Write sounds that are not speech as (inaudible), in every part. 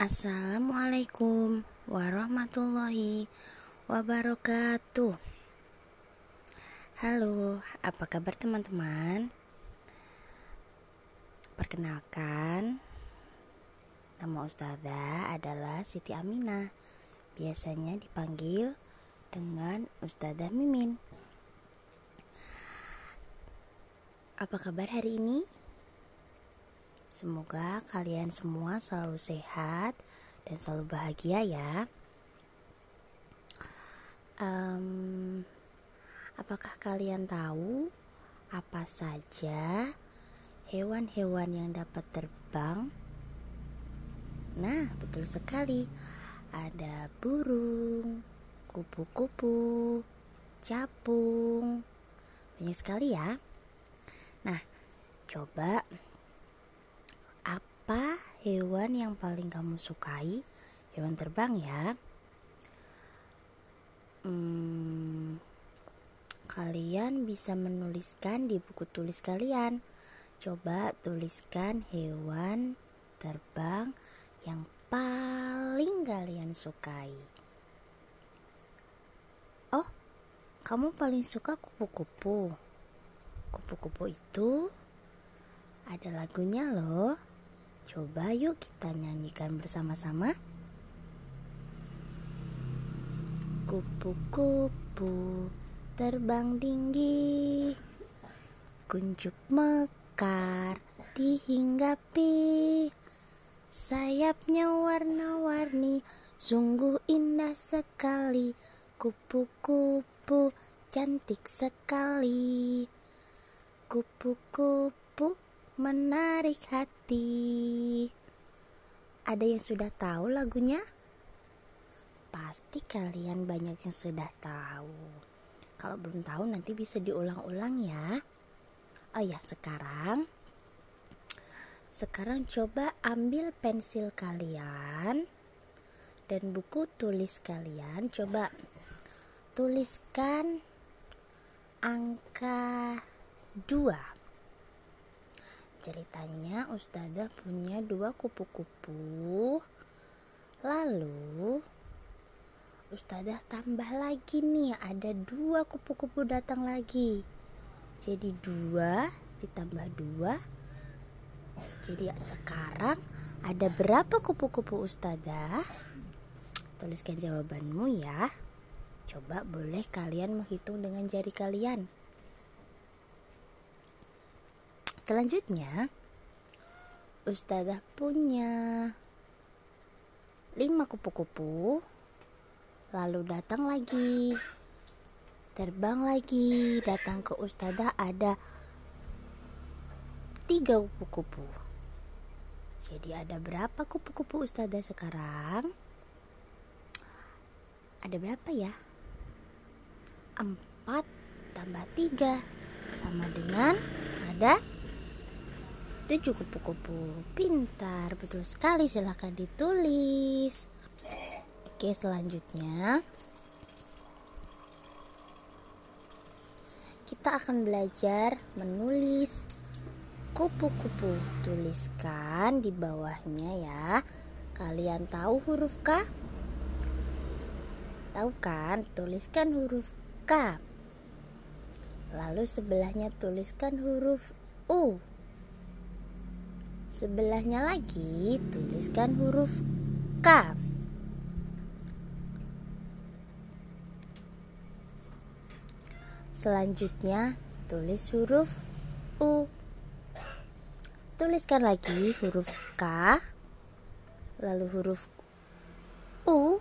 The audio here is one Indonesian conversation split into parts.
Assalamualaikum warahmatullahi wabarakatuh. Halo, apa kabar teman-teman? Perkenalkan, nama Ustazah adalah Siti Aminah. Biasanya dipanggil dengan Ustazah Mimin. Apa kabar hari ini? Semoga kalian semua selalu sehat dan selalu bahagia ya. Um, apakah kalian tahu apa saja hewan-hewan yang dapat terbang? Nah, betul sekali. Ada burung, kupu-kupu, capung. Banyak sekali ya. Nah, coba hewan yang paling kamu sukai? Hewan terbang ya. Hmm, kalian bisa menuliskan di buku tulis kalian. Coba tuliskan hewan terbang yang paling kalian sukai. Oh, kamu paling suka kupu-kupu. Kupu-kupu itu ada lagunya loh. Coba yuk kita nyanyikan bersama-sama. Kupu-kupu terbang tinggi, kuncup mekar dihinggapi. Sayapnya warna-warni, sungguh indah sekali. Kupu-kupu cantik sekali. Kupu-kupu menarik hati. Ada yang sudah tahu lagunya? Pasti kalian banyak yang sudah tahu. Kalau belum tahu nanti bisa diulang-ulang ya. Oh ya, sekarang sekarang coba ambil pensil kalian dan buku tulis kalian. Coba tuliskan angka 2 ceritanya Ustazah punya dua kupu-kupu. Lalu Ustazah tambah lagi nih ada dua kupu-kupu datang lagi. Jadi dua ditambah dua. Jadi sekarang ada berapa kupu-kupu Ustazah? Tuliskan jawabanmu ya. Coba boleh kalian menghitung dengan jari kalian Selanjutnya, Ustazah punya lima kupu-kupu, lalu datang lagi, terbang lagi, datang ke Ustazah ada tiga kupu-kupu. Jadi ada berapa kupu-kupu Ustazah sekarang? Ada berapa ya? Empat tambah tiga sama dengan ada tujuh kupu-kupu pintar betul sekali. Silahkan ditulis. Oke selanjutnya. Kita akan belajar menulis kupu-kupu. Tuliskan di bawahnya ya. Kalian tahu huruf K? Tahu kan? Tuliskan huruf K. Lalu sebelahnya tuliskan huruf U Sebelahnya lagi tuliskan huruf K. Selanjutnya tulis huruf U. Tuliskan lagi huruf K, lalu huruf U,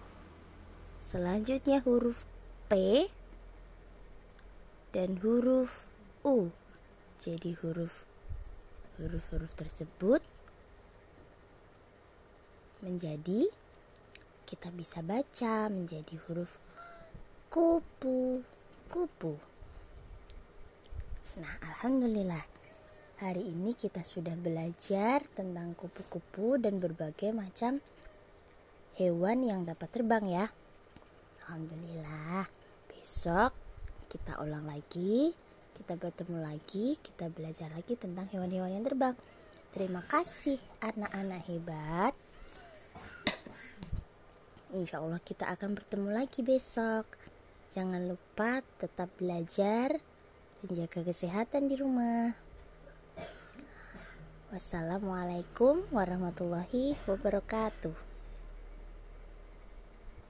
selanjutnya huruf P, dan huruf U. Jadi huruf huruf-huruf tersebut menjadi kita bisa baca menjadi huruf kupu kupu. Nah, alhamdulillah hari ini kita sudah belajar tentang kupu-kupu dan berbagai macam hewan yang dapat terbang ya. Alhamdulillah. Besok kita ulang lagi kita bertemu lagi, kita belajar lagi tentang hewan-hewan yang terbang. Terima kasih anak-anak hebat. (coughs) Insya Allah kita akan bertemu lagi besok. Jangan lupa tetap belajar dan jaga kesehatan di rumah. Wassalamualaikum warahmatullahi wabarakatuh.